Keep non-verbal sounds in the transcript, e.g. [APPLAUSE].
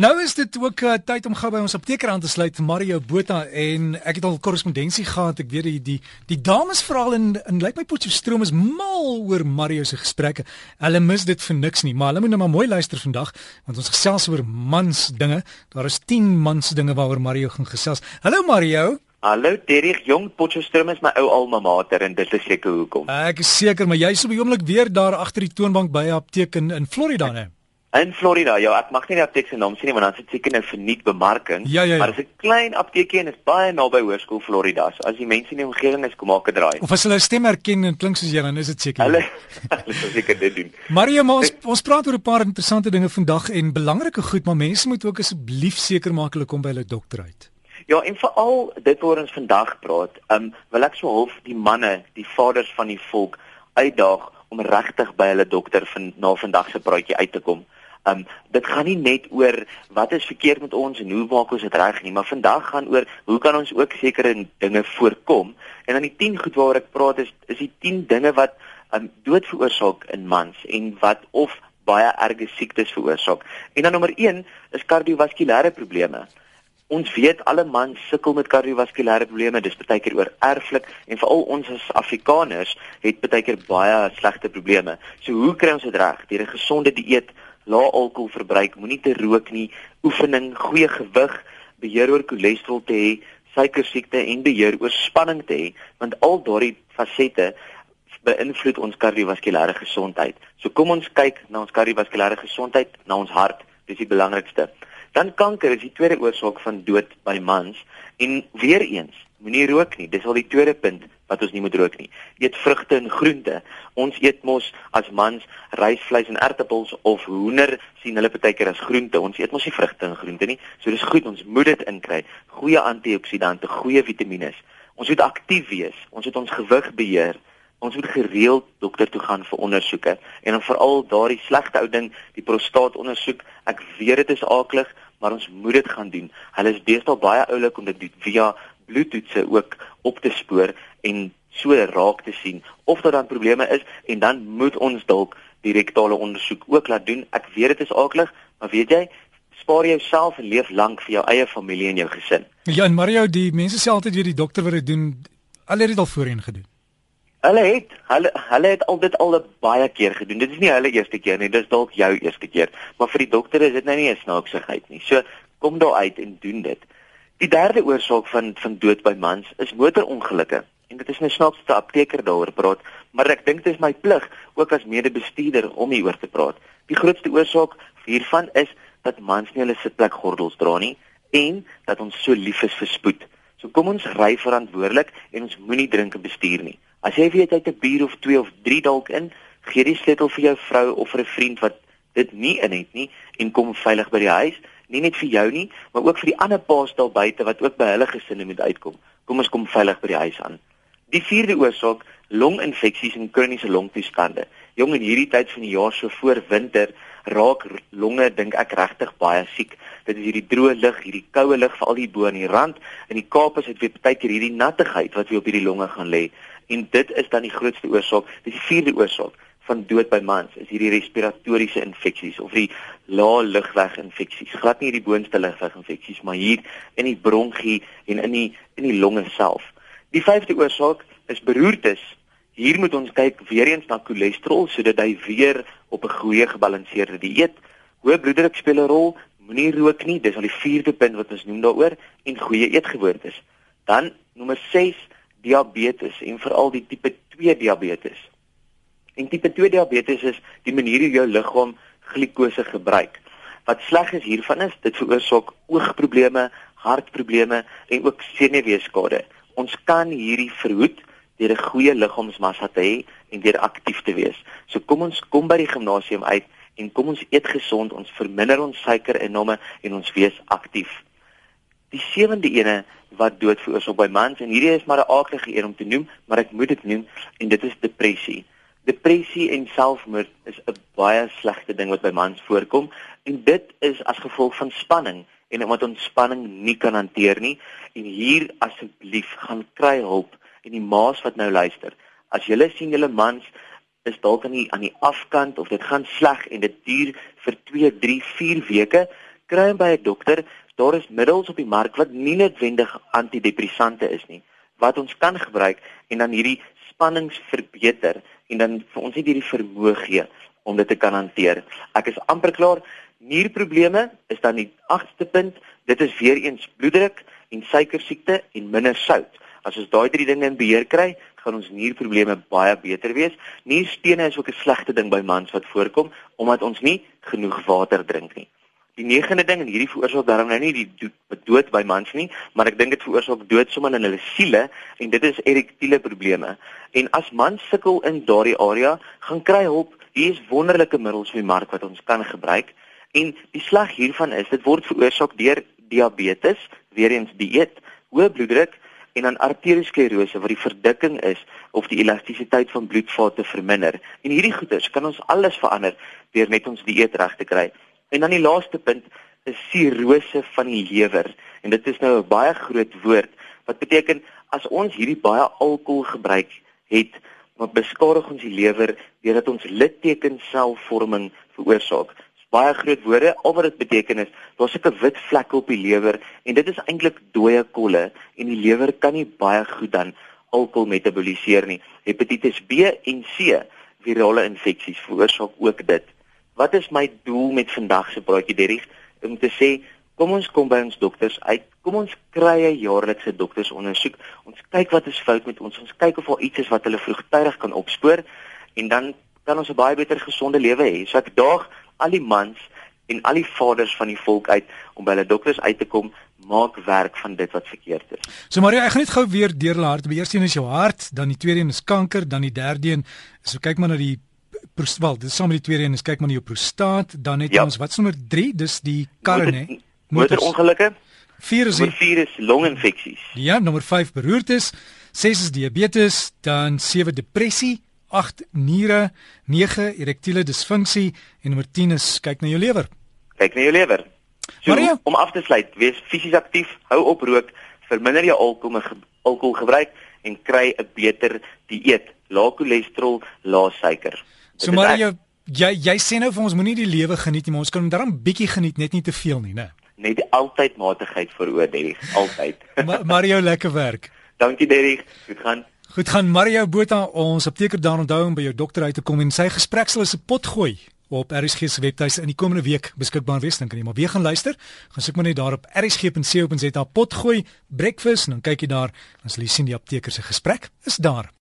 Nou is dit ook uh, tyd om gou by ons apteker aan te sluit Mario Botha en ek het al korrespondensie gehad. Ek weet die die, die dames veral in in lyk my Potchefstroom is mal oor Mario se gesprekke. Hulle mis dit vir niks nie, maar hulle moet nou maar mooi luister vandag want ons gesels oor mans dinge. Daar is 10 mans dinge waaroor Mario gaan gesels. Hallo Mario. Hallo Derrick, jong Potchefstroom is my ou alma mater en dit is seker hoekom. Ek is seker, maar jy's op die oomblik weer daar agter die toonbank by 'n apteek in in Florida, né? In Florida, ja, ek mag nie die apteek se naam sê nie want dan sit seker nou verniet bemarking. Ja, ja, ja. Maar dit is 'n klein apteekie en is baie naby Hoërskool Florida. So as die mense in die omgewing is, kom maak 'n draai. Of as hulle stem herken en klink soos jy, dan is dit seker. Hulle [LAUGHS] hulle sal seker dit doen. Mario, maar ons ons praat oor 'n paar interessante dinge vandag en belangrike goed, maar mense moet ook asseblief seker maak hulle kom by hulle dokter uit. Ja, en veral dit waar ons vandag praat, um, wil ek so half die manne, die vaders van die volk uitdaag om regtig by hulle dokter van na vandag se praatjie uit te kom. Um dit gaan nie net oor wat is verkeerd met ons en hoe maak ons dit reg nie, maar vandag gaan oor hoe kan ons ook sekere dinge voorkom? En dan die 10 goed waaroor ek praat is is die 10 dinge wat um dood veroorsaak in mans en wat of baie erge siektes veroorsaak. En dan nommer 1 is kardiovaskulêre probleme. Ons weet alle mans sukkel met kardiovaskulêre probleme. Dis baie keer oor erflik en veral ons as Afrikaners het baie keer baie slegte probleme. So hoe kry ons dit reg? Deur 'n gesonde dieet, lae alkoholverbruik, moenie te rook nie, oefening, goeie gewig, beheer oor cholesterol te hê, suiker siekte en beheer oor spanning te hê, want al daardie fasette beïnvloed ons kardiovaskulêre gesondheid. So kom ons kyk na ons kardiovaskulêre gesondheid, na ons hart, dis die belangrikste. Dan kanker is die tweede oorsaak van dood by mans en weer eens, moenie rook nie. Dis al die tweede punt wat ons nie moet rook nie. Eet vrugte en groente. Ons eet mos as mans rysvleis en ertappels of hoender sien hulle partykeer as groente. Ons eet mos nie vrugte en groente nie. So dis goed, ons moet dit inkry. Goeie antioksidante, goeie vitamiene. Ons moet aktief wees. Ons moet ons gewig beheer. Ons moet gereeld dokter toe gaan vir ondersoeke en dan veral daardie slegte ou ding, die prostaatondersoek. Ek weet dit is aaklig, maar ons moet dit gaan doen. Hulle is deesdae baie oulik om dit via bloedtoetse ook op te spoor en so raak te sien of daar dan probleme is en dan moet ons dalk die rektale ondersoek ook laat doen. Ek weet dit is aaklig, maar weet jy, spaar jouself en leef lank vir jou eie familie en jou gesin. Ja, en Mario, die mense sê altyd weer die dokter wat dit doen, al het dit al voorheen gedoen. Hulle het hulle hulle het al dit al baie keer gedoen. Dit is nie hulle eerste keer nie, dis dalk jou eerste keer, maar vir die dokter is dit nou nie 'n snaaksigheid nie. So kom daar uit en doen dit. Die derde oorsaak van van dood by mans is motorongelukke. En dit is nou snaaks te apteker daaroor praat, maar ek dink dit is my plig ook as mede-bestuurder om hieroor te praat. Die grootste oorsaak hiervan is dat mans nie hulle sitplekgordels dra nie en dat ons so lief is vir spoed. So kom ons ry verantwoordelik en ons moenie drink en bestuur nie. As jy weet jy het 'n bier of 2 of 3 dalk in, gee die sleutel vir jou vrou of vir 'n vriend wat dit nie in het nie en kom veilig by die huis nie net vir jou nie, maar ook vir die ander paas daar buite wat ook by hulle gesinne moet uitkom. Kom ons kom veilig by die huis aan. Die vierde oorsaak, longinfeksies en kroniese longtoestande. Jong in hierdie tyd van die jaar so voor winter raak longe dink ek regtig baie siek. Dit is hierdie droë lug, hierdie koue lug veral hier bo aan die rand in die Kaap is dit weer baie keer hierdie nattigheid wat weer op hierdie longe gaan lê. En dit is dan die grootste oorsaak. Dis die vierde oorsaak van dood by mans is hierdie respiratoriese infeksies of die lae lugweg infeksies. Glad nie hierdie boonste lugweg infeksies, maar hier in die bronkie en in die in die longe self. Die vyfde oorsaak is beroertes. Hier moet ons kyk weer eens na cholesterol sodat hy weer op 'n goeie gebalanseerde dieet. Hoë bloeddruk speel 'n rol. Moenie rook nie, dis al die vierde punt wat ons noem daaroor en goeie eetgewoontes. Dan nommer 6, diabetes en veral die tipe 2 diabetes. En tipe 2 diabetes is die manier hoe jou liggaam glikose gebruik. Wat sleg is hiervan is dit veroorsaak oogprobleme, hartprobleme en ook senuweeskade. Ons kan hierdie verhoed deur 'n goeie liggaamsmassa te hê en deur aktief te wees. So kom ons kom by die gimnasium uit en kom ons eet gesond, ons verminder ons suikerinname en ons wees aktief. Die sewende ene wat dood veroorsaak by mans en hierdie is maar 'n aardige een om te noem, maar ek moet dit noem en dit is depressie. Depressie en selfmoord is 'n baie slegte ding wat by mans voorkom en dit is as gevolg van spanning en omdat ons spanning nie kan hanteer nie en hier asseblief gaan kry hulp en die maas wat nou luister as julle sien julle mans is dalk aan die aan die afkant of dit gaan sleg en dit duur vir 2, 3, 4 weke kry hom by 'n dokter. Daar is middels op die mark wat nie noodwendig antidepressante is nie wat ons kan gebruik en dan hierdie spannings verbeter en dan vir ons net hierdie vermoë gee om dit te kan hanteer. Ek is amper klaar. Nierprobleme is dan die agste punt. Dit is weer eens bloeddruk en suikersiekte en minder sout. As ons daai drie dinge in beheer kry, gaan ons nierprobleme baie beter wees. Nierstene is ook 'n slegte ding by mans wat voorkom omdat ons nie genoeg water drink nie. Die negende ding en hierdie veroorsaak daarom nou nie die dood by mans nie, maar ek dink dit veroorsaak dood sommer in hulle siele en dit is erektiele probleme. En as mans sukkel in daardie area, gaan kry hulp. Hier is wonderlike middels op die mark wat ons kan gebruik. En die slag hiervan is dit word veroorsaak deur diabetes, weer eens dieet, hoë bloeddruk en dan arteriosklerose wat die verdikking is of die elastisiteit van bloedvate verminder. En hierdie goeters kan ons alles verander deur net ons dieet reg te kry. En dan die laaste punt is sirose van die lewer. En dit is nou 'n baie groot woord wat beteken as ons hierdie baie alkohol gebruik het, wat beskadig ons die lewer deurdat ons littekenselvorming veroorsaak baie groot woorde. Al wat dit beteken is, daar's 'n wit vlek op die lewer en dit is eintlik dooie kolle en die lewer kan nie baie goed dan alkohol metaboliseer nie. Hepatitis B en C, virale infeksies veroorsaak ook dit. Wat is my doel met vandag se praatjie Derrick? Om te sê, kom ons kom by ons dokters uit. Kom ons kry 'n jaarlikse doktersondersoek. Ons kyk wat is fout met ons. Ons kyk of daar iets is wat hulle vroegtydig kan opspoor en dan kan ons 'n baie beter gesonde lewe hê. So ek daag al die mans en al die vaders van die volk uit om by hulle dokters uit te kom maak werk van dit wat verkeerd is. So Maria, ek gaan net gou weer deur hulle hart. Die eerste een is jou hart, dan die tweede een is kanker, dan die derde een so kyk maar na die wel, dis saam met die tweede een is kyk maar na jou prostaat, dan het ja. ons wat's nommer 3, dis die karre nê. Motorongelukke. 4 is nommer 4 is longinfeksies. Ja, nommer 5 beroertes, 6 is diabetes, dan 7 depressie, 8 niere, 9 erektiele disfunksie en nommer 10 is kyk na jou lewer. Kyk na jou lewer. So, Maria? om af te sluit, wees fisies aktief, hou op rook, verminder jou alkohol alkohol gebruik en kry 'n beter dieet, lae cholesterol, lae suiker. So Maria, jy jy sê nou vir ons moenie die lewe geniet nie, maar ons kan hom darm bietjie geniet, net nie te veel nie, né? Net die altyd matigheid vir oor, Derry, altyd. [LAUGHS] Ma Mario, lekker werk. Dankie Derry, dit gaan Goed gaan Mario Botha ons apteker daar onthou om by jou dokter uit te kom en sy gespreksel is 'n pot gooi op RSG se webtuis in die komende week beskikbaar wees dink jy maar weer gaan luister. Gaan soek maar net daar op rsg.co.za pot gooi breakfast en dan kyk jy daar dan sal jy sien die apteker se gesprek is daar